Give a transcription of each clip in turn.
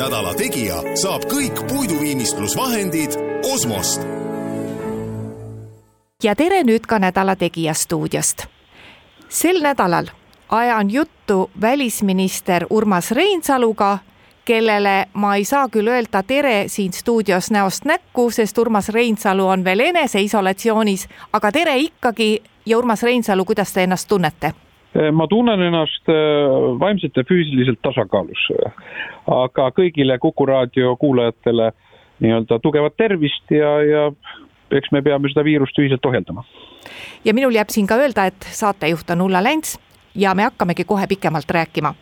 Nädala Tegija saab kõik puiduviimistlusvahendid Osmost. ja tere nüüd ka Nädala Tegija stuudiost. sel nädalal ajan juttu välisminister Urmas Reinsaluga, kellele ma ei saa küll öelda tere siin stuudios näost näkku, sest Urmas Reinsalu on veel eneseisolatsioonis, aga tere ikkagi ja Urmas Reinsalu, kuidas te ennast tunnete? Eh, ma tunnen ennast eh, vaimselt ja füüsiliselt tasakaalus. aga kõigile Kuku raadio kuulajatele nii-öelda tugevat tervist ja, ja eks me peame seda viirust ühiselt ohjeldama. ja minul jääb siin ka öelda, et saatejuht on Ulla Lents ja me hakkamegi kohe pikemalt rääkima.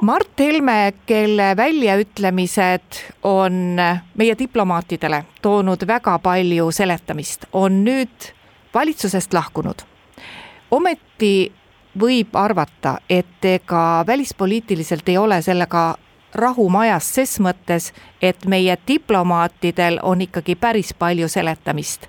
Mart Helme, kelle väljaütlemised on meie diplomaatidele toonud väga palju seletamist, on nüüd valitsusest lahkunud. ometi võib arvata, et ega välispoliitiliselt ei ole sellega rahu majas ses mõttes, et meie diplomaatidel on ikkagi päris palju seletamist.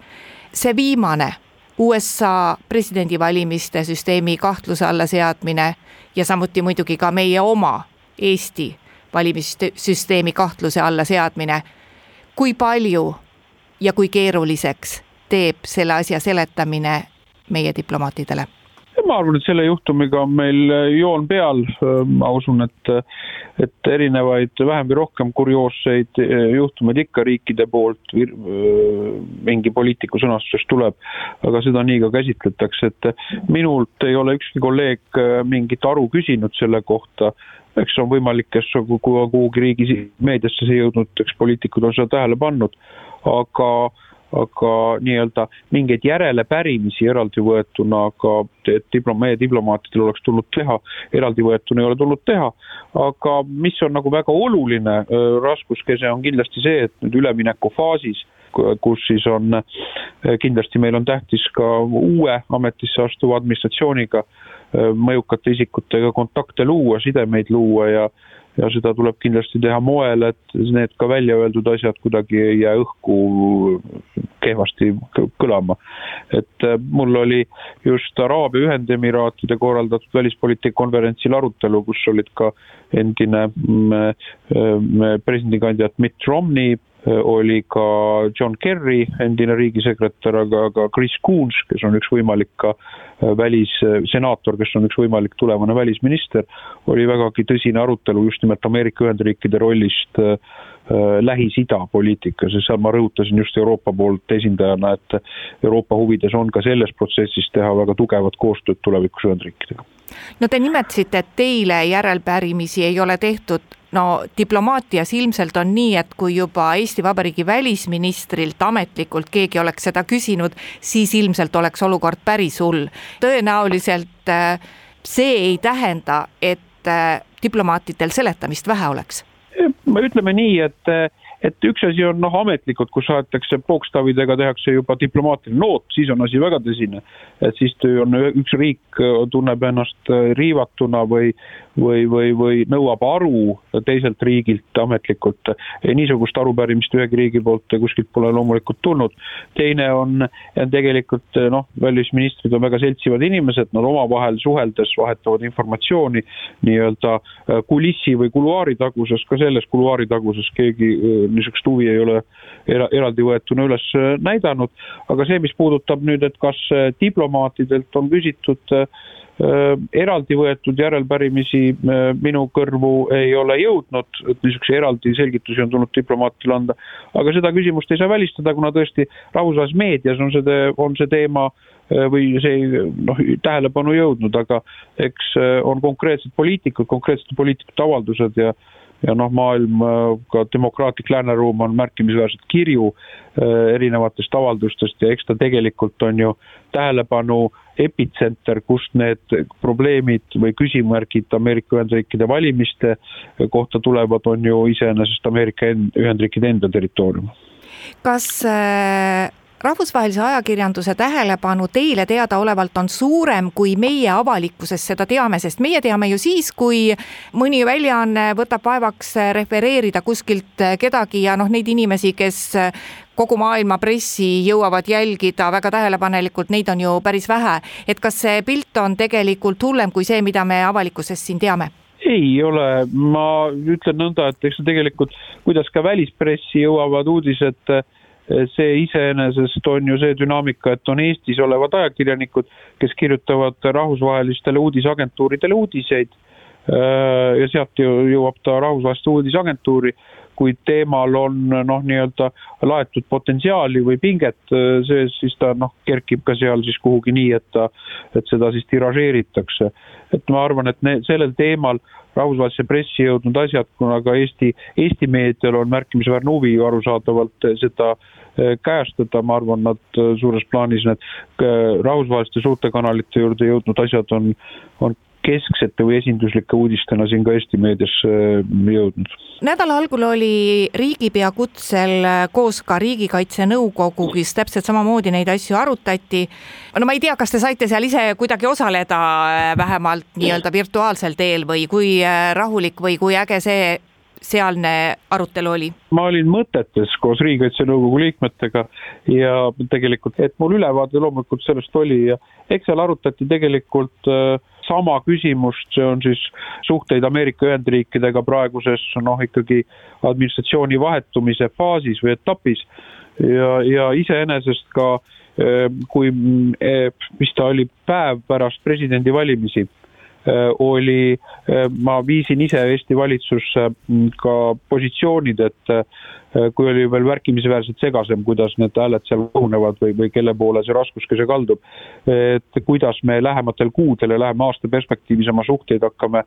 see viimane USA presidendivalimiste süsteemi kahtluse alla seadmine ja samuti muidugi ka meie oma Eesti valimissüsteemi kahtluse alla seadmine. kui palju ja kui keeruliseks teeb selle asja seletamine meie diplomaatidele? Ma arvan, et selle juhtumiga on meil äh, joon peal, äh, ma usun, et, et erinevaid vähem või rohkem kurioosseid äh, juhtumeid ikka riikide poolt mingi poliitiku sõnastusest tuleb, aga seda nii ka käsitletakse, et minult ei ole ükski kolleeg mingit aru küsinud selle kohta, eks on võimalik, kes on kuhugi riigi meediasse jõudnud, eks poliitikud on seda tähele pannud, aga aga nii-öelda mingeid järelepärimisi eraldi võetuna ka diplom-, meie diplomaatidel oleks tulnud teha, eraldi võetuna ei ole tulnud teha. aga mis on nagu väga oluline raskuskese, on kindlasti see, et nüüd üleminekufaasis kus siis on, kindlasti meil on tähtis ka uue ametisse astuva administratsiooniga mõjukate isikutega kontakte luua, sidemeid luua ja ja seda tuleb kindlasti teha moel, et need ka välja öeldud asjad kuidagi ei jää õhku kehvasti kõlama. et äh, mul oli just Araabia Ühendemiraatide korraldatud välispoliitika konverentsil arutelu, kus olid ka endine mm, äh, presidendikandidaat Mitt Romney, oli ka John Kerry, endine riigisekretär, aga ka Chris Coons, kes on üks võimalik ka välissenaator, kes on üks võimalik tulevane välisminister, oli vägagi tõsine arutelu just nimelt Ameerika Ühendriikide rollist äh, Lähis-Ida poliitikas ja seal ma rõhutasin just Euroopa poolt esindajana, et Euroopa huvides on ka selles protsessis teha väga tugevat koostööd tulevikus Ühendriikidega. no te nimetasite, et teile järelpärimisi ei ole tehtud no diplomaatias ilmselt on nii, et kui juba Eesti Vabariigi välisministrilt ametlikult keegi oleks seda küsinud, siis ilmselt oleks olukord päris hull. tõenäoliselt äh, see ei tähenda, et äh, diplomaatidel seletamist vähe oleks. Ütleme nii, et et üks asi on noh, ametlikud, kus saadetakse pookstavidega, tehakse juba diplomaatiline noot, siis on asi väga tõsine. et siis on üks riik tunneb ennast riivatuna või, või, või, või nõuab aru teiselt riigilt ametlikult. niisugust arupärimist ühegi riigi poolt kuskilt pole loomulikult tulnud. teine on tegelikult noh, välisministrid on väga seltsivad inimesed, nad omavahel suheldes vahetavad informatsiooni nii-öelda kulissi või kuluaaritaguses, ka selles kuluaaritaguses keegi äh, niisugust huvi ei ole era, eraldi võetuna üles näidanud. aga see, mis puudutab nüüd, et kas diplomaatidelt on küsitud äh, Äh, eraldi võetud järelpärimisi äh, minu kõrvu ei ole jõudnud, et niisuguseid eraldi selgitusi on tulnud diplomaatidele anda. aga seda küsimust ei saa välistada, kuna tõesti rahvusvahelises meedias on see, on see teema äh, või see noh, tähelepanu jõudnud, aga eks on konkreetsed poliitikud, konkreetsete poliitikute avaldused ja ja noh, maailm, ka demokraatlik lääneruum on märkimisväärselt kirju erinevatest avaldustest ja eks ta tegelikult on ju tähelepanu epitsenter, kust need probleemid või küsimärgid Ameerika Ühendriikide valimiste kohta tulevad, on ju iseenesest Ameerika Ühendriikide enda territoorium. kas rahvusvahelise ajakirjanduse tähelepanu teile teadaolevalt on suurem, kui meie avalikkuses seda teame, sest meie teame ju siis, kui mõni väljaanne võtab vaevaks refereerida kuskilt kedagi ja noh, neid inimesi, kes kogu maailma pressi jõuavad jälgida väga tähelepanelikult, neid on ju päris vähe. et kas see pilt on tegelikult hullem kui see, mida me avalikkusest siin teame? ei ole, ma ütlen nõnda, et eks tegelikult, kuidas ka välispressi jõuavad uudised see iseenesest on ju see dünaamika, et on Eestis olevad ajakirjanikud, kes kirjutavad rahvusvahelistele uudisagentuuridele uudiseid äh, ja sealt ju jõuab ta rahvusvaheliste uudisagentuuri, kui teemal on noh, nii-öelda laetud potentsiaali või pinget äh, sees, siis ta noh, kerkib ka seal siis kuhugi nii, et ta, et seda siis tiražeeritakse. et ma arvan, et ne, sellel teemal rahvusvahelisse pressi jõudnud asjad, kuna ka Eesti, Eesti meedial on märkimisväärne huvi ju arusaadavalt seda eh, käestada, ma arvan, nad eh, suures plaanis need eh, rahvusvaheliste suurte kanalite juurde jõudnud asjad on, on kesksete või esinduslike uudistena siin ka Eesti meediasse jõudnud. nädala algul oli riigipea kutsel koos ka Riigikaitse Nõukogu, kus täpselt samamoodi neid asju arutati. no ma ei tea, kas te saite seal ise kuidagi osaleda vähemalt nii-öelda virtuaalsel teel või kui rahulik või kui äge see sealne arutelu oli? ma olin mõtetes koos Riigikaitse Nõukogu liikmetega ja tegelikult, et mul ülevaade loomulikult sellest oli ja eks seal arutati tegelikult äh, sama küsimust, see on siis suhteid Ameerika Ühendriikidega praeguses noh, ikkagi administratsiooni vahetumise faasis või etapis ja, ja iseenesest ka eh, kui, eh, mis ta oli, päev pärast presidendivalimisi Äh, oli, äh, ma viisin ise Eesti valitsusse mm, ka positsioonid, et äh, kui oli veel märkimisväärselt segasem, kuidas need hääled seal kogunevad või, või kelle poole see raskuskese kaldub. et kuidas me lähematel kuudel ja lähema aasta perspektiivis oma suhteid hakkame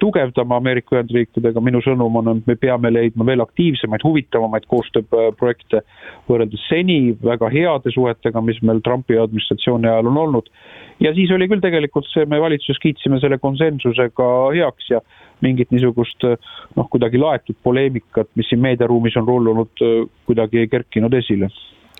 tugevdama Ameerika Ühendriikidega, minu sõnum on, et me peame leidma veel aktiivsemaid, huvitavamaid koostööprojekte võrreldes seni väga heade suhetega, mis meil Trumpi administratsiooni ajal on olnud ja siis oli küll tegelikult see, me valitsuses kiitsime selle konsensusega heaks ja mingit niisugust noh, kuidagi laetud poleemikat, mis siin meediaruumis on rullunud, kuidagi ei kerkinud esile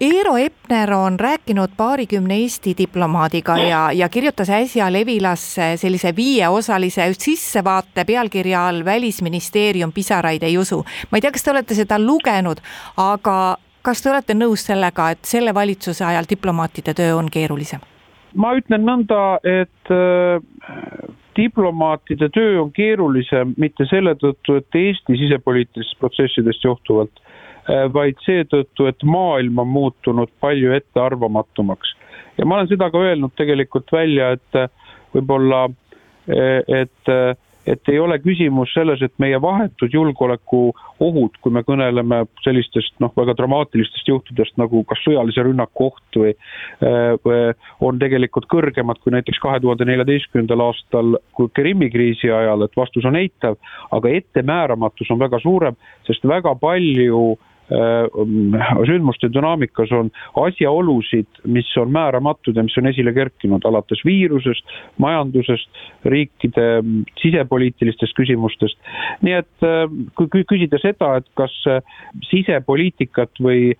Eero Epner on rääkinud paarikümne Eesti diplomaadiga ja, ja kirjutas äsja Levilasse sellise viieosalise sissevaate pealkirja all Välisministeerium pisaraid ei usu. ma ei tea, kas te olete seda lugenud, aga kas te olete nõus sellega, et selle valitsuse ajal diplomaatide töö on keerulisem? ma ütlen nõnda, et äh, diplomaatide töö on keerulisem mitte selle tõttu, et Eesti sisepoliitilistest protsessidest johtuvalt, äh, vaid seetõttu, et maailm on muutunud palju ettearvamatumaks. ja ma olen seda ka öelnud tegelikult välja, et äh, võib-olla, et et ei ole küsimus selles, et meie vahetud julgeolekuohud, kui me kõneleme sellistest noh, väga dramaatilistest juhtudest nagu kas sõjalise rünnaku oht või äh, on tegelikult kõrgemad kui näiteks kahe tuhande neljateistkümnendal aastal Krimmi kriisi ajal, et vastus on eitav, aga ettemääramatus on väga suurem, sest väga palju Äh, sündmuste dünaamikas on asjaolusid, mis on määramatud ja mis on esile kerkinud, alates viirusest, majandusest, riikide sisepoliitilistest küsimustest. nii et äh, kui küsida seda, et kas äh, sisepoliitikat või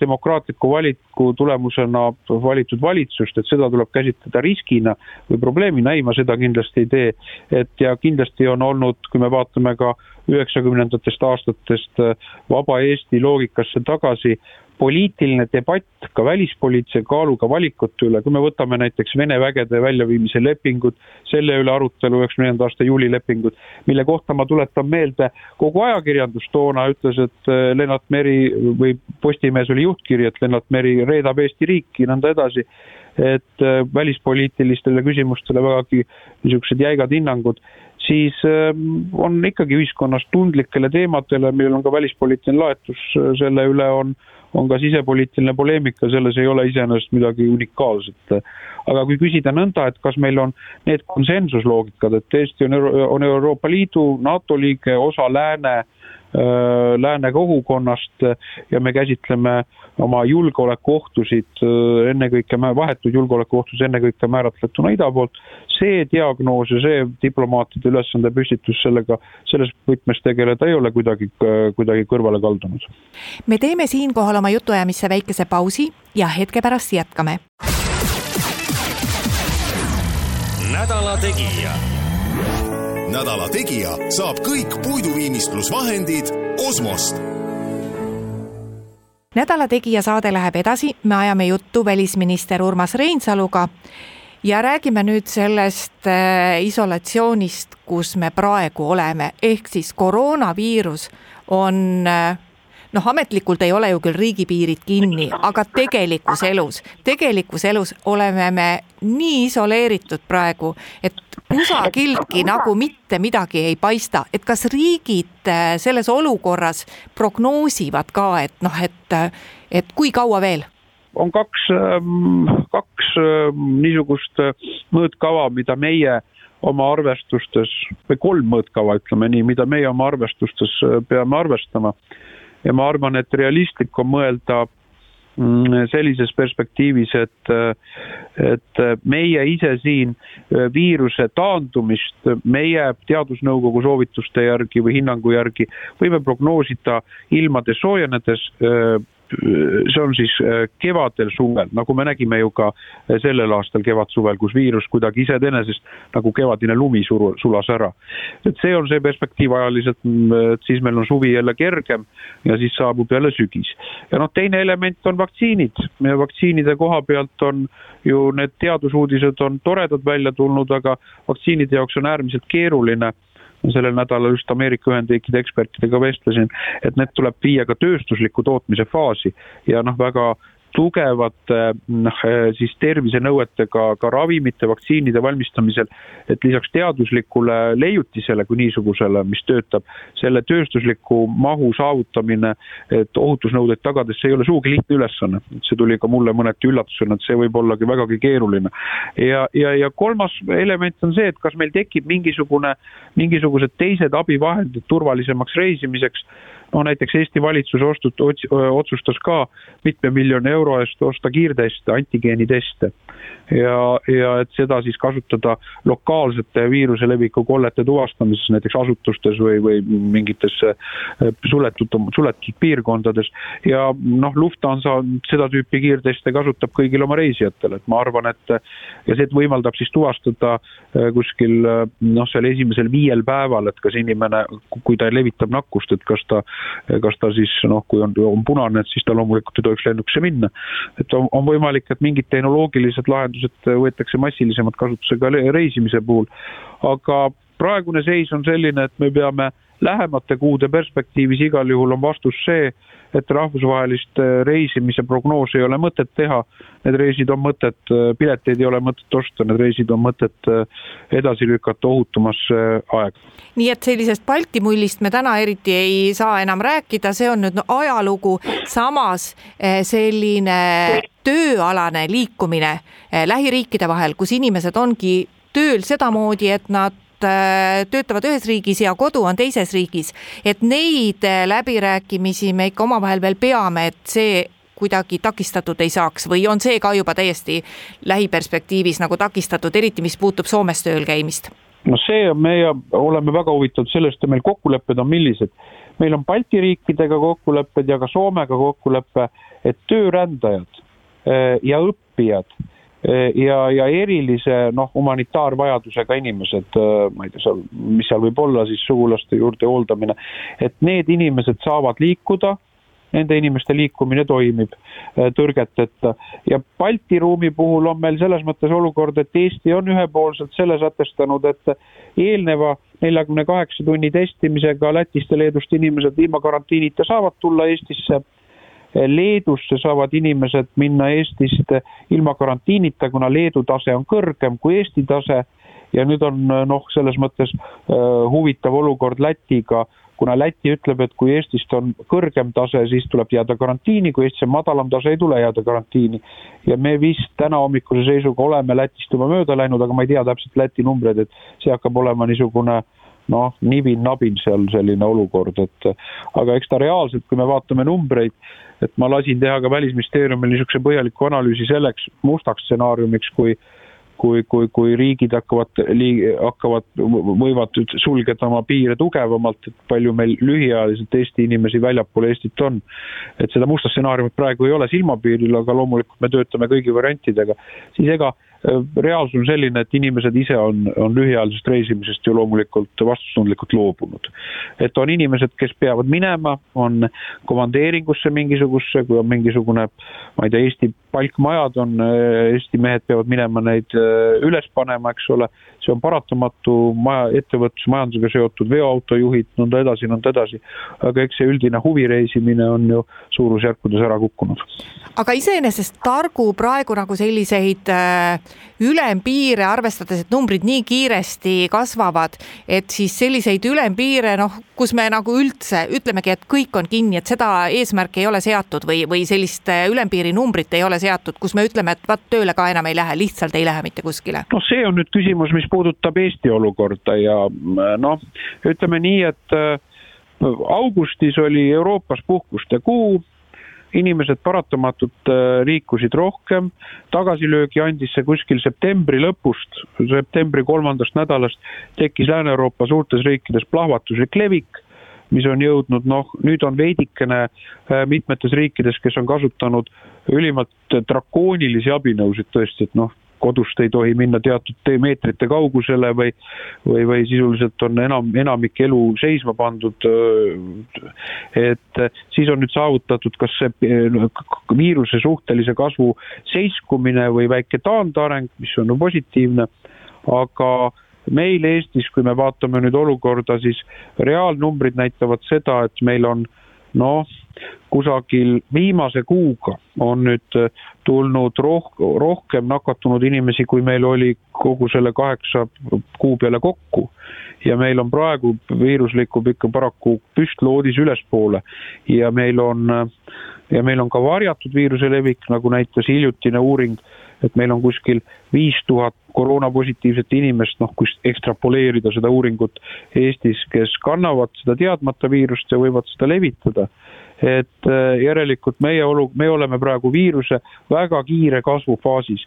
demokraatliku valiku tulemusena valitud valitsust, et seda tuleb käsitleda riskina või probleemina, ei, ma seda kindlasti ei tee. et ja kindlasti on olnud, kui me vaatame ka üheksakümnendatest aastatest äh, vaba Eesti loogikasse tagasi, poliitiline debatt ka välispoliitilise kaaluga valikute üle, kui me võtame näiteks Vene vägede väljaviimise lepingud, selle üle arutelu üheksakümne neljanda aasta juulilepingud, mille kohta ma tuletan meelde, kogu ajakirjandus toona ütles, et äh, Lennart Meri või Postimehes oli juhtkiri, et Lennart Meri reedab Eesti riiki, nõnda edasi, et äh, välispoliitilistele küsimustele vägagi niisugused jäigad hinnangud siis ähm, on ikkagi ühiskonnas tundlikele teemadele, millel on ka välispoliitiline laetus, äh, selle üle on, on ka sisepoliitiline poleemika, selles ei ole iseenesest midagi unikaalset. aga kui küsida nõnda, et kas meil on need konsensusloogikad, et Eesti on, on Euroopa Liidu, NATO liige, osa lääne lääne kogukonnast ja me käsitleme oma julgeolekuohtusid äh, ennekõike, vahetuid julgeolekuohtusid ennekõike määratletuna ida poolt. see diagnoos ja see diplomaatide ülesande püstitus sellega, selles võtmes tegeleda ei ole kuidagi, kuidagi kõrvale kaldunud. me teeme siinkohal oma jutuajamisse väikese pausi ja hetke pärast jätkame. nädala Tegija nädala Tegija saab kõik puiduviimistlusvahendid Osmost. nädala Tegija saade läheb edasi, me ajame juttu välisminister Urmas Reinsaluga ja räägime nüüd sellest äh, isolatsioonist, kus me praegu oleme, ehk siis koroonaviirus on äh, noh, ametlikult ei ole ju küll riigipiirid kinni, aga tegelikus elus, tegelikus elus oleme me nii isoleeritud praegu, et kusagiltki nagu mitte midagi ei paista, et kas riigid äh, selles olukorras prognoosivad ka, et noh, et, et kui kaua veel? on kaks, ähm, kaks ähm, niisugust äh, mõõtkava, mida meie oma arvestustes või kolm mõõtkava, ütleme nii, mida meie oma arvestustes äh, peame arvestama ja ma arvan, et realistlik on mõelda mm, sellises perspektiivis, et, et meie ise siin viiruse taandumist meie teadusnõukogu soovituste järgi või hinnangu järgi võime prognoosida ilmade soojenedes see on siis äh, kevadel, suvel, nagu me nägime ju ka äh, sellel aastal kevad-suvel, kus viirus kuidagi iseenesest nagu kevadine lumi suru, sulas ära. et see on see perspektiiv ajaliselt, mm, et siis meil on suvi jälle kergem ja siis saabub jälle sügis. ja noh, teine element on vaktsiinid, vaktsiinide koha pealt on ju need teadusuudised on toredad välja tulnud, aga vaktsiinide jaoks on äärmiselt keeruline sellel nädalal just Ameerika Ühendriikide ekspertidega vestlesin, et need tuleb viia ka tööstusliku tootmise faasi ja noh, väga tugevate noh, siis tervisenõuetega ka ravimite, vaktsiinide valmistamisel, et lisaks teaduslikule leiutisele kui niisugusele, mis töötab, selle tööstusliku mahu saavutamine, et ohutusnõudeid tagades, see ei ole sugugi lihtne ülesanne. see tuli ka mulle mõneti üllatusena, et see võib ollagi vägagi keeruline. ja, ja, ja kolmas element on see, et kas meil tekib mingisugune, mingisugused teised abivahendid turvalisemaks reisimiseks no näiteks Eesti valitsus ostut-, otsustas ka mitme miljoni euro eest osta kiirteste, antigeeniteste. ja, ja et seda siis kasutada lokaalsete viiruse leviku kollete tuvastamises näiteks asutustes või, või mingites suletud, suletud piirkondades. ja noh, Lufthansa seda tüüpi kiirteste kasutab kõigil oma reisijatel, et ma arvan, et ja see võimaldab siis tuvastada kuskil noh, seal esimesel viiel päeval, et kas inimene, kui ta levitab nakkust, et kas ta kas ta siis noh, kui on, on punane, et siis ta loomulikult ei tohiks lennukisse minna. et on, on võimalik, et mingid tehnoloogilised lahendused võetakse massilisemalt kasutusega reisimise puhul, aga praegune seis on selline, et me peame lähemate kuude perspektiivis igal juhul on vastus see, et rahvusvahelist äh, reisimise prognoosi ei ole mõtet teha. Need reisid on mõtet, äh, pileteid ei ole mõtet osta, need reisid on mõtet äh, edasi lükata ohutumasse aega. nii et sellisest Balti mullist me täna eriti ei saa enam rääkida, see on nüüd no, ajalugu, samas selline tööalane liikumine lähiriikide vahel, kus inimesed ongi tööl sedamoodi, et nad töötavad ühes riigis ja kodu on teises riigis, et neid äh, läbirääkimisi me ikka omavahel veel peame, et see kuidagi takistatud ei saaks või on see ka juba täiesti lähiperspektiivis nagu takistatud, eriti mis puutub Soomes tööl käimist? no see meie oleme väga huvitatud sellest ja meil kokkulepped on millised. meil on Balti riikidega kokkulepped ja ka Soomega kokkulepe, et töörändajad äh, ja õppijad ja, ja erilise noh, humanitaarvajadusega inimesed, ma ei tea, seal, mis seal võib olla siis sugulaste juurde hooldamine, et need inimesed saavad liikuda nende inimeste liikumine toimib tõrgeteta. ja Balti ruumi puhul on meil selles mõttes olukord, et Eesti on ühepoolselt selle sätestanud, et eelneva neljakümne kaheksa tunni testimisega Lätist ja Leedust inimesed ilma karantiinita saavad tulla Eestisse Leedusse saavad inimesed minna Eestist ilma karantiinita, kuna Leedu tase on kõrgem kui Eesti tase ja nüüd on noh, selles mõttes uh, huvitav olukord Lätiga, kuna Läti ütleb, et kui Eestist on kõrgem tase, siis tuleb jääda karantiini, kui Eestis on madalam tase, ei tule jääda karantiini. ja me vist täna hommikuse seisuga oleme Lätist juba mööda läinud, aga ma ei tea täpselt Läti numbreid, et see hakkab olema niisugune noh, nibin-nabin seal selline olukord, et aga eks ta reaalselt, kui me vaatame numbreid, et ma lasin teha ka Välisministeeriumil niisuguse põhjaliku analüüsi selleks mustaks stsenaariumiks, kui kui, kui, kui riigid hakkavad, hakkavad, võivad sulgeda oma piire tugevamalt, et palju meil lühiajaliselt Eesti inimesi väljapool Eestit on. et seda musta stsenaariumit praegu ei ole silmapiiril, aga loomulikult me töötame kõigi variantidega, siis ega reaalsus on selline, et inimesed ise on, on lühiajalisest reisimisest ju loomulikult vastutustundlikult loobunud. et on inimesed, kes peavad minema, on komandeeringusse mingisugusesse, kui on mingisugune, ma ei tea, Eesti palkmajad on, äh, Eesti mehed peavad minema neid äh, üles panema, eks ole, see on paratamatu, maja, ettevõtlus, majandusega seotud veoautojuhid, nõnda edasi, nõnda edasi. aga eks see üldine huvireisimine on ju suurusjärkudes ära kukkunud. aga iseenesest targu praegu nagu selliseid äh, ülempiire, arvestades, et numbrid nii kiiresti kasvavad, et siis selliseid ülempiire, noh, kus me nagu üldse ütlemegi, et kõik on kinni, et seda eesmärki ei ole seatud või, või sellist ülempiiri numbrit ei ole seatud, kus me ütleme, et vaat tööle ka enam ei lähe, lihtsalt ei lähe mitte kuskile? noh, see on nüüd küsimus, mis puudutab Eesti olukorda ja noh, ütleme nii, et äh, augustis oli Euroopas puhkuste kuu inimesed paratamatult äh, liikusid rohkem, tagasilöögi andis see kuskil septembri lõpust, septembri kolmandast nädalast tekkis Lääne-Euroopa suurtes riikides plahvatuslik levik, mis on jõudnud noh, nüüd on veidikene äh, mitmetes riikides, kes on kasutanud ülimalt drakoonilisi abinõusid tõesti, et noh, kodust ei tohi minna teatud meetrite kaugusele või, või, või sisuliselt on enam, enamik elu seisma pandud. et siis on nüüd saavutatud kas see viiruse suhtelise kasvu seiskumine või väike taandareng, mis on positiivne, aga meil Eestis, kui me vaatame nüüd olukorda, siis reaalnumbrid näitavad seda, et meil on noh, kusagil viimase kuuga on nüüd äh, tulnud roh-, rohkem nakatunud inimesi, kui meil oli kogu selle kaheksa kuu peale kokku. ja meil on praegu viirus liigub ikka paraku püstloodis ülespoole ja meil on, äh, ja meil on ka varjatud viiruse levik, nagu näitas hiljutine uuring, et meil on kuskil viis tuhat koroonapositiivset inimest, noh, kui ekstrapoleerida seda uuringut Eestis, kes kannavad seda teadmata viirust ja võivad seda levitada. Et äh, järelikult meie olu, me oleme praegu viiruse väga kiire kasvu faasis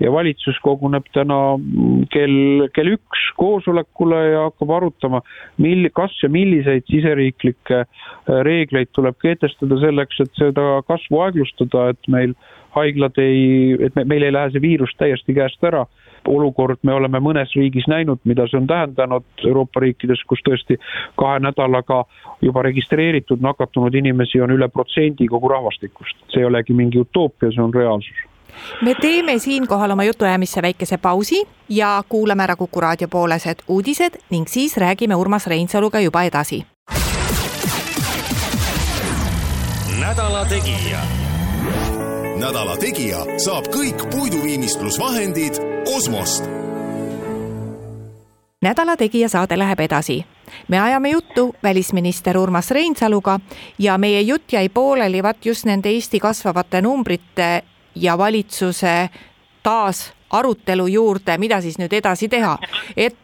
ja valitsus koguneb täna mm, kell, kell üks koosolekule ja hakkab arutama, mil-, kas ja milliseid siseriiklikke äh, reegleid tuleb kehtestada selleks, et seda kasvu aeglustada, et meil haiglad ei, et me, meil ei lähe see viirus täiesti käest ära olukord me oleme mõnes riigis näinud, mida see on tähendanud Euroopa riikides, kus tõesti kahe nädalaga juba registreeritud nakatunud inimesi on üle protsendi kogu rahvastikust. see ei olegi mingi utoopia, see on reaalsus me teeme siinkohal oma jutuajamisse väikese pausi ja kuulame ära Kuku raadio poolesed uudised ning siis räägime Urmas Reinsaluga juba edasi. nädala Tegija. Nädala Tegija saab kõik puiduviimistlusvahendid Osmost. nädala Tegija saade läheb edasi. me ajame juttu välisminister Urmas Reinsaluga ja meie jutt jäi pooleli vaat just nende Eesti kasvavate numbrite ja valitsuse taas arutelu juurde, mida siis nüüd edasi teha, et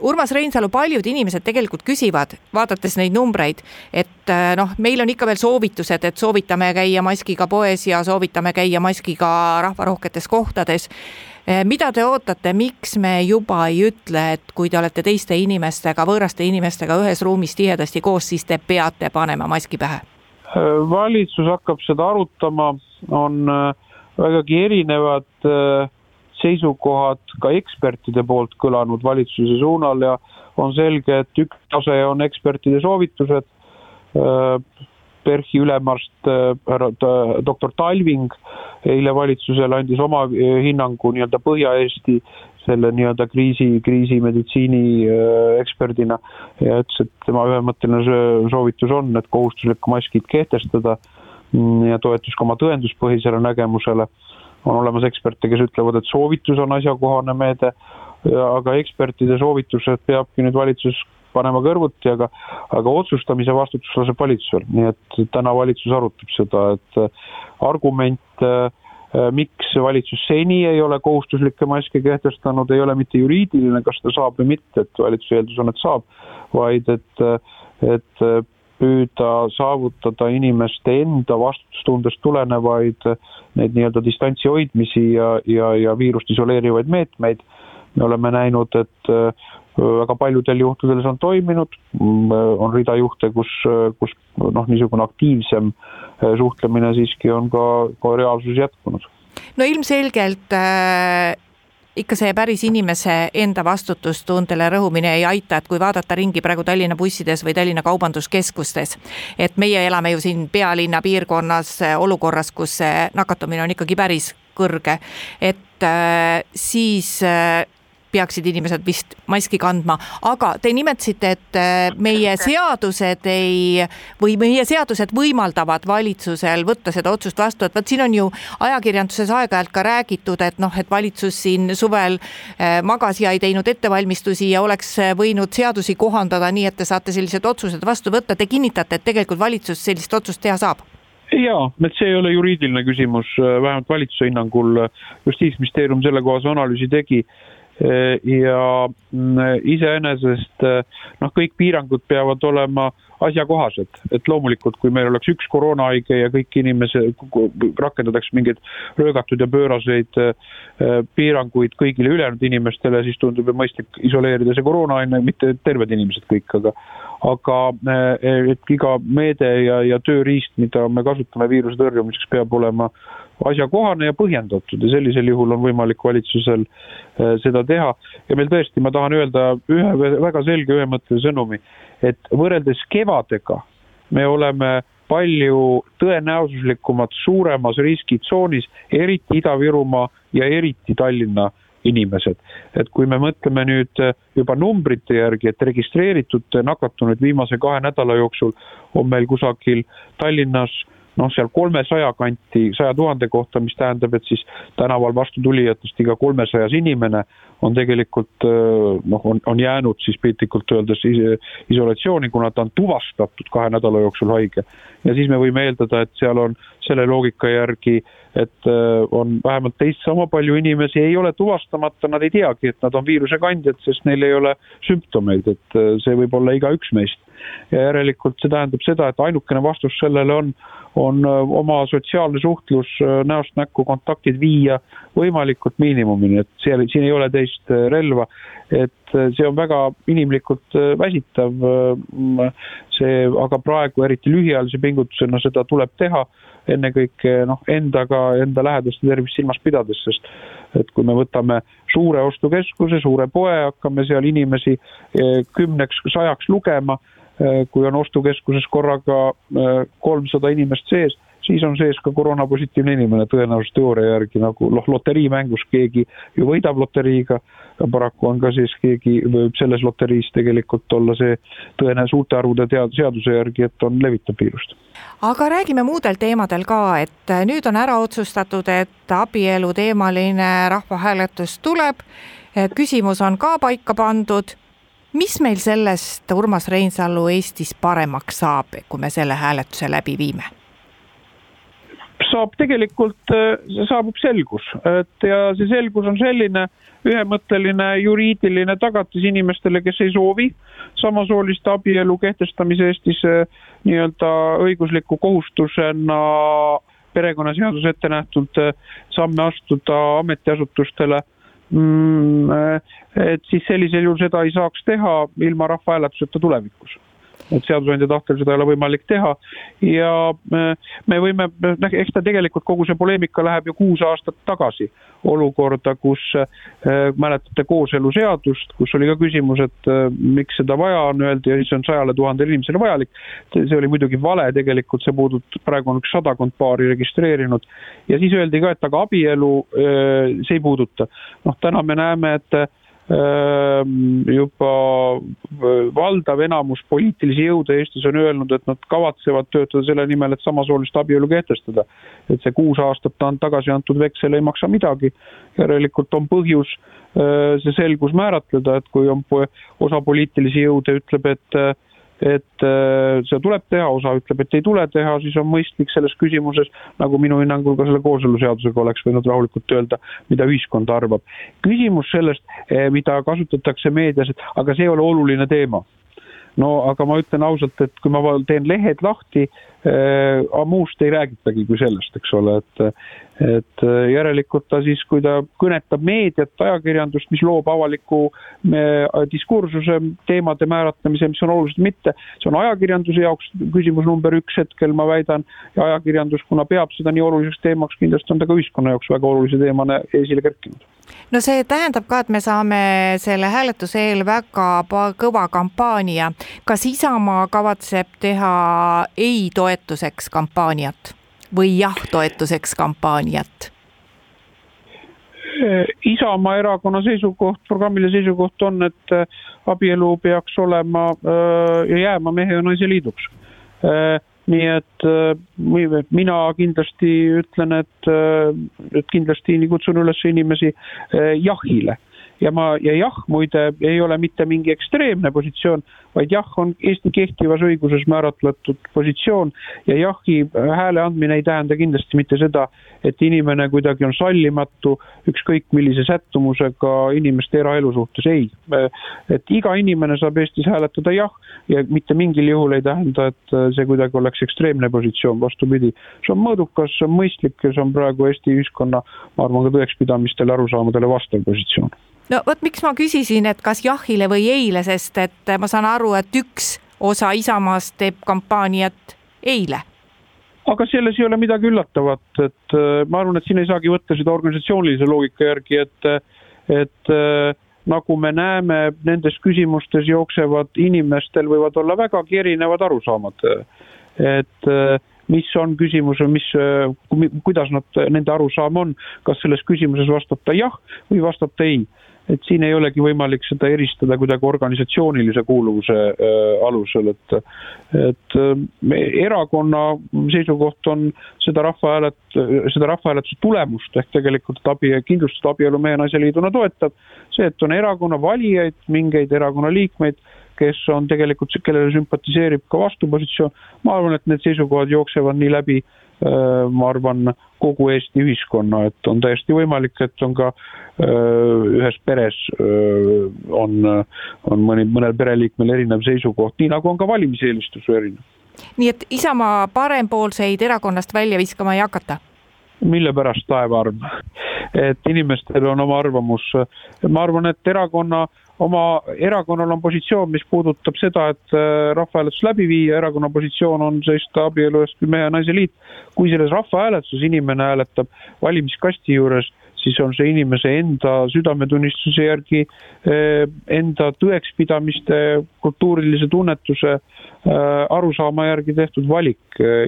Urmas Reinsalu, paljud inimesed tegelikult küsivad, vaadates neid numbreid, et noh, meil on ikka veel soovitused, et soovitame käia maskiga poes ja soovitame käia maskiga rahvarohketes kohtades. Eh, mida te ootate, miks me juba ei ütle, et kui te olete teiste inimestega, võõraste inimestega ühes ruumis tihedasti koos, siis te peate panema maski pähe? Eh, valitsus hakkab seda arutama, on vägagi erinevad seisukohad ka ekspertide poolt kõlanud valitsuse suunal ja on selge, et üks tase on ekspertide soovitused PERH-i ülemarst äh, härra doktor Talving eile valitsusele andis oma äh, hinnangu nii-öelda Põhja-Eesti selle nii-öelda kriisi, kriisimeditsiini äh, eksperdina ja ütles, et tema ühemõtteline soovitus on, et kohustuslik maskid kehtestada mm, ja toetus ka oma tõenduspõhisele nägemusele. On olemas eksperte, kes ütlevad, et soovitus on asjakohane meede, aga ekspertide soovitused peabki nüüd valitsus panema kõrvuti, aga, aga otsustamise vastutus laseb valitsusel, nii et täna valitsus arutab seda, et argument äh, miks valitsus seni ei ole kohustuslikke maske kehtestanud, ei ole mitte juriidiline, kas ta saab või mitte, et valitsuse eeldus on, et saab, vaid et, et püüda saavutada inimeste enda vastutustundest tulenevaid neid nii-öelda distantsi hoidmisi ja, ja, ja viirust isoleerivaid meetmeid. me oleme näinud, et väga paljudel juhtudel see on toiminud, on rida juhte, kus, kus noh, niisugune aktiivsem suhtlemine siiski on ka, ka reaalsuses jätkunud. no ilmselgelt äh ikka see päris inimese enda vastutustundele rõhumine ei aita, et kui vaadata ringi praegu Tallinna bussides või Tallinna kaubanduskeskustes, et meie elame ju siin pealinna piirkonnas olukorras, kus nakatumine on ikkagi päris kõrge, et äh, siis äh, peaksid inimesed vist maski kandma, aga te nimetasite, et äh, meie seadused ei või meie seadused võimaldavad valitsusel võtta seda otsust vastu, et vot siin on ju ajakirjanduses aeg-ajalt ka räägitud, et noh, et valitsus siin suvel äh, magas ja ei teinud ettevalmistusi ja oleks äh, võinud seadusi kohandada nii, et te saate sellised otsused vastu võtta. Te kinnitate, et tegelikult valitsus sellist otsust teha saab? jaa, et see ei ole juriidiline küsimus, vähemalt valitsuse hinnangul justiitsministeerium sellekohase analüüsi tegi ja mm, iseenesest noh, kõik piirangud peavad olema asjakohased, et loomulikult, kui meil oleks üks koroonahaige ja kõik inimesed, rakendatakse mingeid röögatud ja pööraseid piiranguid kõigile ülejäänud inimestele, siis tundub ju mõistlik isoleerida see koroonahaine, mitte terved inimesed kõik, aga aga et iga meede ja, ja tööriist, mida me kasutame viiruse tõrjumiseks, peab olema asjakohane ja põhjendatud ja sellisel juhul on võimalik valitsusel äh, seda teha. ja meil tõesti, ma tahan öelda ühe väga selge ühemõttelise sõnumi, et võrreldes kevadega me oleme palju tõenäosuslikumad suuremas riskitsoonis, eriti Ida-Virumaa ja eriti Tallinna inimesed. et kui me mõtleme nüüd juba numbrite järgi, et registreeritud nakatunuid viimase kahe nädala jooksul on meil kusagil Tallinnas noh, seal kolmesaja kanti, saja tuhande kohta, mis tähendab, et siis tänaval vastutulijatest iga kolmesajas inimene on tegelikult noh, on, on jäänud siis piltlikult öeldes isolatsiooni, kuna ta on tuvastatud kahe nädala jooksul haige. ja siis me võime eeldada, et seal on selle loogika järgi, et on vähemalt teist sama palju inimesi ei ole tuvastamata, nad ei teagi, et nad on viiruse kandjad, sest neil ei ole sümptomeid, et see võib olla igaüks meist. ja järelikult see tähendab seda, et ainukene vastus sellele on on äh, oma sotsiaalne suhtlus äh, näost näkku, kontaktid viia võimalikult miinimumini, et seal, siin ei ole teist äh, relva. et see on väga inimlikult väsitav. see, aga praegu eriti lühiajalise pingutusena seda tuleb teha ennekõike noh, endaga, enda lähedaste tervist silmas pidades, sest et kui me võtame suure ostukeskuse, suure poe, hakkame seal inimesi kümneks, sajaks lugema kui on ostukeskuses korraga kolmsada inimest sees, siis on sees ka koroonapositiivne inimene tõenäoliselt teooria järgi nagu noh, loteriimängus keegi ju võidab loteriiga, paraku on ka siis keegi võib selles loteriis tegelikult olla see tõene suurte arvude tead-, seaduse järgi, et on, levitab viirust. aga räägime muudel teemadel ka, et nüüd on ära otsustatud, et abielu teemaline rahvahääletus tuleb, küsimus on ka paika pandud mis meil sellest Urmas Reinsalu Eestis paremaks saab, kui me selle hääletuse läbi viime? Saab tegelikult, äh, saabub selgus, et ja see selgus on selline ühemõtteline juriidiline tagatis inimestele, kes ei soovi samasooliste abielu kehtestamise Eestis äh, nii-öelda õigusliku kohustusena perekonnaseadus ette nähtud äh, samme astuda ametiasutustele. Mm, et siis sellisel juhul seda ei saaks teha ilma rahvahääletuseta tulevikus et seadusandja tahtel seda ei ole võimalik teha ja äh, me võime, noh, eks ta tegelikult kogu see poleemika läheb ju kuus aastat tagasi olukorda, kus äh, mäletate kooseluseadust, kus oli ka küsimus, et äh, miks seda vaja on, öeldi, see on sajale tuhandele inimesele vajalik. see oli muidugi vale, tegelikult see puudutab, praegu on üks sadakond paari registreerinud ja siis öeldi ka, et aga abielu see ei puuduta. noh, täna me näeme, et juba äh, valdav enamus poliitilisi jõude Eestis on öelnud, et nad kavatsevad töötada selle nimel, et samasoolist abielu kehtestada. et see kuus aastat tagasi antud veksel ei maksa midagi, järelikult on põhjus äh, see selgus määratleda, et kui on osa poliitilisi jõude ütleb, et äh, et äh, seda tuleb teha, osa ütleb, et ei tule teha, siis on mõistlik selles küsimuses, nagu minu hinnangul ka selle kooseluseadusega oleks võinud rahulikult öelda, mida ühiskond arvab. küsimus sellest, eh, mida kasutatakse meedias, et aga see ei ole oluline teema no aga ma ütlen ausalt, et kui ma teen lehed lahti äh,, muust ei räägitagi kui sellest, eks ole, et et äh, järelikult ta siis, kui ta kõnetab meediat, ajakirjandust, mis loob avaliku äh, diskursuse, teemade määratlemise, mis on olulised, mitte, see on ajakirjanduse jaoks küsimus number üks hetkel, ma väidan, ja ajakirjandus, kuna peab seda nii oluliseks teemaks, kindlasti on ta ka ühiskonna jaoks väga olulise teemana esile kerkinud no see tähendab ka, et me saame selle hääletuse eel väga kõva kampaania. kas Isamaa kavatseb teha ei toetuseks kampaaniat? või jah toetuseks kampaaniat? Isamaa erakonna seisukoht, programmiline seisukoht on, et äh, abielu peaks olema äh, ja jääma mehe ja naise liiduks. Äh, nii et mina kindlasti ütlen, et, et kindlasti kutsun üles inimesi jahile ja ma, ja jah, muide, ei ole mitte mingi ekstreemne positsioon, vaid jah, on Eesti kehtivas õiguses määratletud positsioon ja jahi hääle andmine ei tähenda kindlasti mitte seda, et inimene kuidagi on sallimatu ükskõik millise sättumusega inimeste eraelu suhtes, ei. et iga inimene saab Eestis hääletada jah ja mitte mingil juhul ei tähenda, et see kuidagi oleks ekstreemne positsioon, vastupidi. see on mõõdukas, see on mõistlik ja see on praegu Eesti ühiskonna, ma arvan, ka tõekspidamistele, arusaamadele vastav positsioon no vot, miks ma küsisin, et kas jahile või eile, sest et ma saan aru, et üks osa Isamaast teeb kampaaniat eile aga selles ei ole midagi üllatavat, et äh, ma arvan, et siin ei saagi võtta seda organisatsioonilise loogika järgi, et, et äh, nagu me näeme, nendes küsimustes jooksevad inimestel võivad olla vägagi erinevad arusaamad. et äh, mis on küsimus või mis, kuidas nad, nende arusaam on, kas selles küsimuses vastab ta jah või vastab ta ei et siin ei olegi võimalik seda eristada kuidagi organisatsioonilise kuuluvuse äh, alusel, et et äh, erakonna seisukoht on seda rahvahäälet-, seda rahvahääletuse tulemust ehk tegelikult, et abi, kindlustatud abielu mehe-naise liiduna toetab, see, et on erakonna valijaid, mingeid erakonna liikmeid, kes on tegelikult, kellele sümpatiseerib ka vastupositsioon, ma arvan, et need seisukohad jooksevad nii läbi Äh, ma arvan, kogu Eesti ühiskonna, et on täiesti võimalik, et on ka äh, ühes peres äh, on, on mõni, mõnel pereliikmel erinev seisukoht, nii nagu on ka valimiseelistus erinev. nii et Isamaa parempoolseid erakonnast välja viskama ei hakata? mille pärast taevaarm? et inimestel on oma arvamus. ma arvan, et erakonna oma erakonnal on positsioon, mis puudutab seda, et äh, rahvahääletus läbi viia, erakonna positsioon on seista abielu eest kui mehe ja naise liit. kui selles rahvahääletuses inimene hääletab valimiskasti juures, siis on see inimese enda südametunnistuse järgi, äh, enda tõekspidamiste, kultuurilise tunnetuse, äh, arusaama järgi tehtud valik.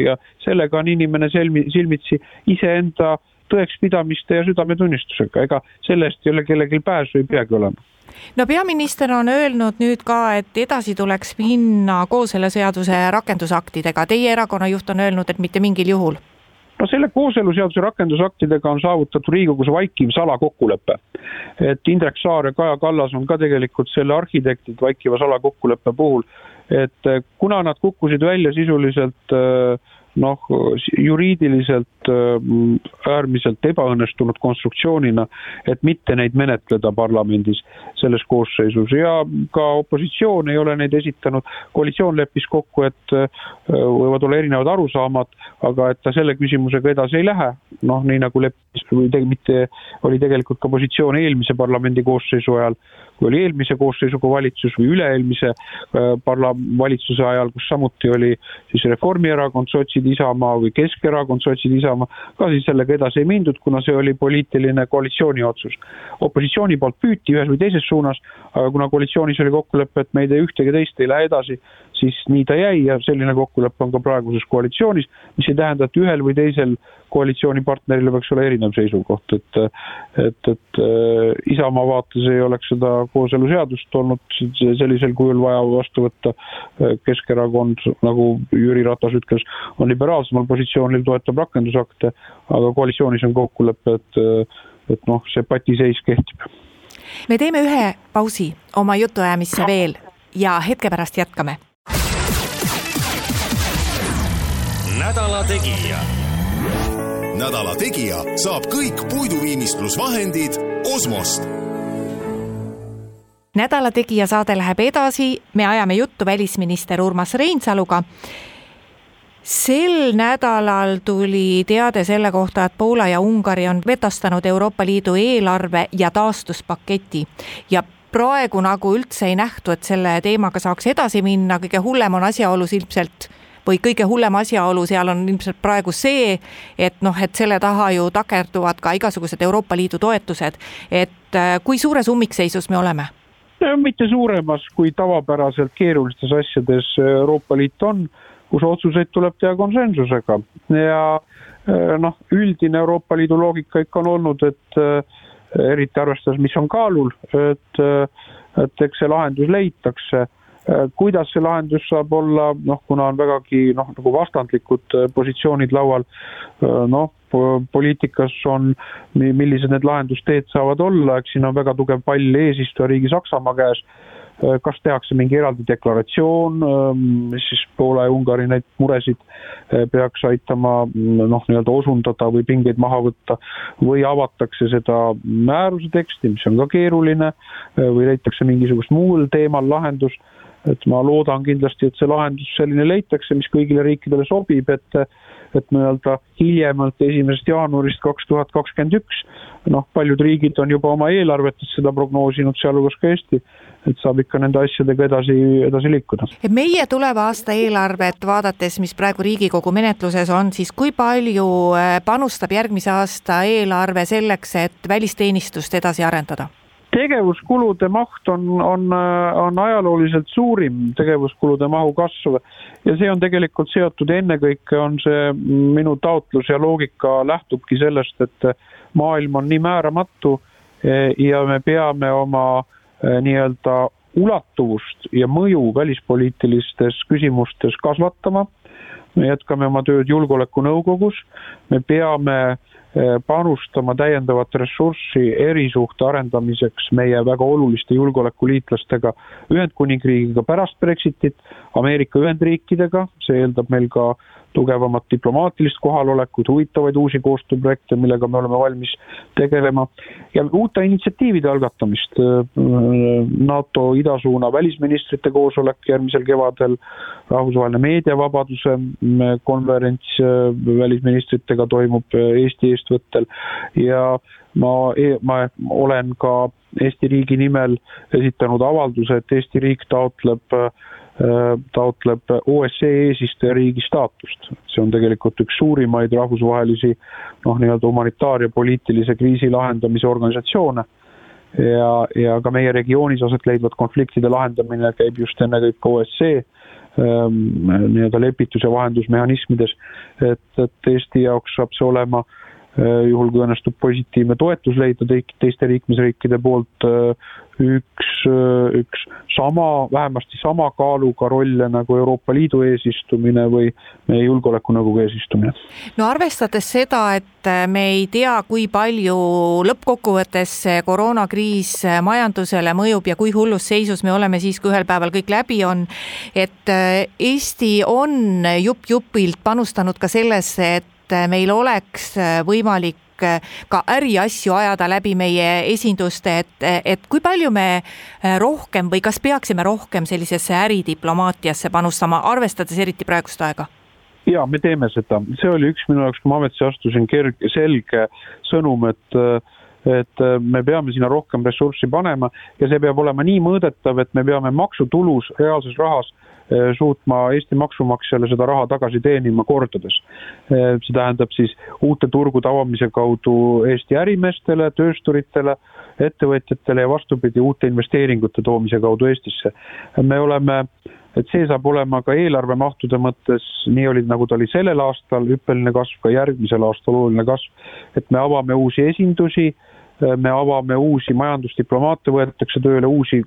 Ja sellega on inimene silmi, silmitsi iseenda tõekspidamiste ja südametunnistusega, ega selle eest ei ole kellelgi pääsu, ei peagi olema no peaminister on öelnud nüüd ka, et edasi tuleks minna kooseluseaduse rakendusaktidega, teie erakonna juht on öelnud, et mitte mingil juhul. No selle kooseluseaduse rakendusaktidega on saavutatud Riigikogus vaikiv salakokkulepe. et Indrek Saar ja Kaja Kallas on ka tegelikult selle arhitektid vaikiva salakokkuleppe puhul, et kuna nad kukkusid välja sisuliselt äh, noh, juriidiliselt äh, äärmiselt ebaõnnestunud konstruktsioonina, et mitte neid menetleda parlamendis selles koosseisus ja ka opositsioon ei ole neid esitanud. koalitsioon leppis kokku, et äh, võivad olla erinevad arusaamad, aga et ta selle küsimusega edasi ei lähe, noh, nii nagu leppis või te, mitte, oli tegelikult ka positsioon eelmise parlamendi koosseisu ajal, kui oli eelmise koosseisuga valitsus või üle-eelmise äh, parla-, valitsuse ajal, kus samuti oli siis Reformierakond, sotsid, Isamaa või Keskerakond, sotsid, Isamaa, ka siis sellega edasi ei mindud, kuna see oli poliitiline koalitsiooni otsus. opositsiooni poolt püüti ühes või teises suunas, aga kuna koalitsioonis oli kokkulepe, et me ei tee ühtegi teist, ei lähe edasi, siis nii ta jäi ja selline kokkulepe on ka praeguses koalitsioonis, mis ei tähenda, et ühel või teisel koalitsioonipartneril peaks olema erinev seisukoht, et et, et äh, Isamaa vaates ei oleks seda kooseluseadust olnud sellisel kujul vaja vastu võtta. Keskerakond, nagu Jüri Ratas ütles, on liberaalsemal positsioonil, toetab rakendusakte, aga koalitsioonis on kokkulepe, et et noh, see patiseis kehtib. me teeme ühe pausi oma jutuajamisse veel ja hetke pärast jätkame. Nädala Tegija. nädala Tegija saab kõik puiduviimistlusvahendid Osmost. Nädala Tegija saade läheb edasi, me ajame juttu välisminister Urmas Reinsaluga. Sel nädalal tuli teade selle kohta, et Poola ja Ungari on vetostanud Euroopa Liidu eelarve ja taastuspaketi. Ja praegu nagu üldse ei nähtu, et selle teemaga saaks edasi minna, kõige hullem on asjaolus ilmselt või kõige hullem asjaolu seal on ilmselt praegu see, et noh, et selle taha ju takerduvad ka igasugused Euroopa Liidu toetused, et äh, kui suures ummikseisus me oleme? mitte suuremas, kui tavapäraselt keerulistes asjades Euroopa Liit on, kus otsuseid tuleb teha konsensusega ja äh, noh, üldine Euroopa Liidu loogika ikka on olnud, et äh, eriti arvestades, mis on kaalul, et, et eks see lahendus leitakse. Kuidas see lahendus saab olla, noh, kuna on vägagi noh, nagu vastandlikud positsioonid laual, noh, poliitikas on, millised need lahendusteed saavad olla, eks siin on väga tugev pall eesistujariigi Saksamaa käes. Äh, kas tehakse mingi eraldi deklaratsioon, ähm, mis siis Poola ja Ungari neid muresid äh, peaks aitama mm, noh, nii-öelda osundada või pingeid maha võtta, või avatakse seda määruse teksti, mis on ka keeruline, äh, või leitakse mingisugust muul teemal lahendus, et ma loodan kindlasti, et see lahendus selline leitakse, mis kõigile riikidele sobib, et et nii-öelda hiljemalt esimesest jaanuarist kaks tuhat kakskümmend üks noh, paljud riigid on juba oma eelarvetes seda prognoosinud, sealhulgas ka Eesti et saab ikka nende asjadega edasi, edasi liikuda. meie tuleva aasta eelarvet vaadates, mis praegu Riigikogu menetluses on, siis kui palju äh, panustab järgmise aasta eelarve selleks, et välisteenistust edasi arendada? Tegevuskulude maht on, on, on ajalooliselt suurim tegevuskulude mahu kasv ja see on tegelikult seotud ennekõike, on see minu taotlus ja loogika lähtubki sellest, et maailm on nii määramatu e, ja me peame oma Äh, nii-öelda ulatuvust ja mõju välispoliitilistes küsimustes kasvatama. me jätkame oma tööd Julgeolekunõukogus, me peame äh, panustama täiendavat ressurssi erisuhte arendamiseks meie väga oluliste julgeolekuliitlastega Ühendkuningriigiga pärast Brexitit, Ameerika Ühendriikidega, see eeldab meil ka tugevamat diplomaatilist kohalolekut, huvitavaid uusi koostööprojekte, millega me oleme valmis tegelema ja uute initsiatiivide algatamist. NATO idasuuna välisministrite koosolek järgmisel kevadel, rahvusvaheline meediavabaduse konverents välisministritega toimub Eesti eestvõttel ja ma, e-, ma olen ka Eesti riigi nimel esitanud avalduse, et Eesti riik taotleb äh, Äh, taotleb OSCE eesistujariigi staatust. see on tegelikult üks suurimaid rahvusvahelisi noh, nii-öelda humanitaar- ja poliitilise kriisi lahendamise organisatsioone. ja, ja ka meie regioonis aset leidvad konfliktide lahendamine käib just ennekõike OSCE ähm, nii-öelda lepitus- ja vahendusmehhanismides, et, et Eesti jaoks saab see olema äh, juhul, kui õnnestub positiivne toetus leida teiste liikmesriikide poolt, äh, üks, üks sama, vähemasti sama kaaluga rolle nagu Euroopa Liidu eesistumine või meie Julgeolekunõukogu eesistumine. no arvestades seda, et me ei tea, kui palju lõppkokkuvõttes koroonakriis majandusele mõjub ja kui hullus seisus me oleme siis, kui ühel päeval kõik läbi on, et Eesti on jupp-jupilt panustanud ka sellesse, et meil oleks võimalik Äh, ka äriasju ajada läbi meie esinduste, et, et kui palju me äh, rohkem või kas peaksime rohkem sellisesse äridiplomaatiasse panustama, arvestades eriti praegust aega? ja me teeme seda, see oli üks minu jaoks, kui ma ametisse astusin, kerge, selge sõnum, et et me peame sinna rohkem ressurssi panema ja see peab olema nii mõõdetav, et me peame maksutulus, reaalses rahas Eh, suutma Eesti maksumaksjale seda raha tagasi teenima kordades. Eh, see tähendab siis uute turgude avamise kaudu Eesti ärimeestele, töösturitele, ettevõtjatele ja vastupidi, uute investeeringute toomise kaudu Eestisse. me oleme et see saab olema ka eelarvemahtude mõttes, nii oli, nagu ta oli sellel aastal, hüppeline kasv, ka järgmisel aastal oluline kasv, et me avame uusi esindusi, me avame uusi majandusdiplomaate, võetakse tööle uusi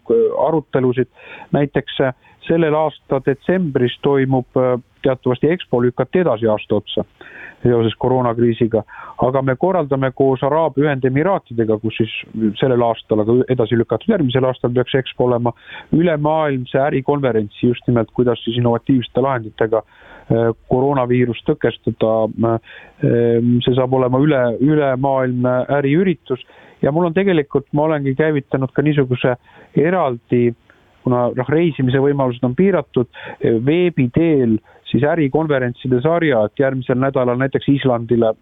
arutelusid, näiteks sellel aasta detsembris toimub teatavasti EXPO lükati edasi aasta otsa seoses koroonakriisiga, aga me korraldame koos Araabia Ühendemiraatidega, kus siis sellel aastal, aga edasi lükatud järgmisel aastal peaks EXPO olema, ülemaailmse ärikonverentsi just nimelt, kuidas siis innovatiivsete lahenditega äh, koroonaviirust tõkestada. Äh, see saab olema üle, ülemaailmne äriüritus ja mul on tegelikult, ma olengi käivitanud ka niisuguse eraldi kuna noh, reisimise võimalused on piiratud, veebi teel siis ärikonverentside sarja, et järgmisel nädalal näiteks Islandile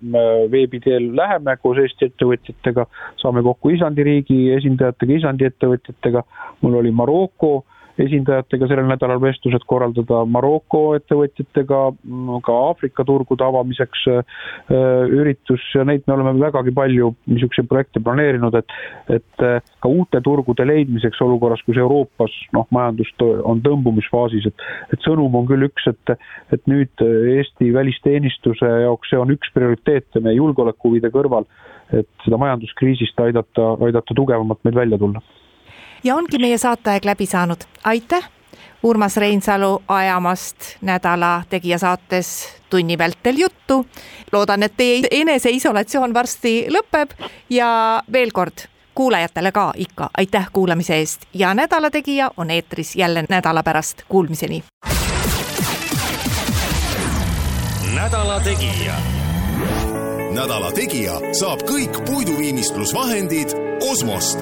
veebi teel läheme koos Eesti ettevõtjatega, saame kokku Islandi riigi esindajatega, Islandi ettevõtjatega, mul oli Maroko esindajatega sellel nädalal vestlused korraldada Maroko ettevõtjatega, ka Aafrika turgude avamiseks äh, üritus ja neid me oleme vägagi palju niisuguseid projekte planeerinud, et et äh, ka uute turgude leidmiseks olukorras, kus Euroopas noh, majandus on tõmbumisfaasis, et et sõnum on küll üks, et et nüüd Eesti välisteenistuse jaoks see on üks prioriteete meie julgeolekuhuvide kõrval, et seda majanduskriisist aidata, aidata tugevamalt meil välja tulla ja ongi meie saateaeg läbi saanud, aitäh, Urmas Reinsalu ajamast nädala Tegija saates tunni vältel juttu. loodan, et teie eneseisolatsioon varsti lõpeb ja veel kord kuulajatele ka ikka aitäh kuulamise eest ja Nädala Tegija on eetris jälle nädala pärast, kuulmiseni. nädala Tegija. nädala Tegija saab kõik puiduviimistlusvahendid Osmost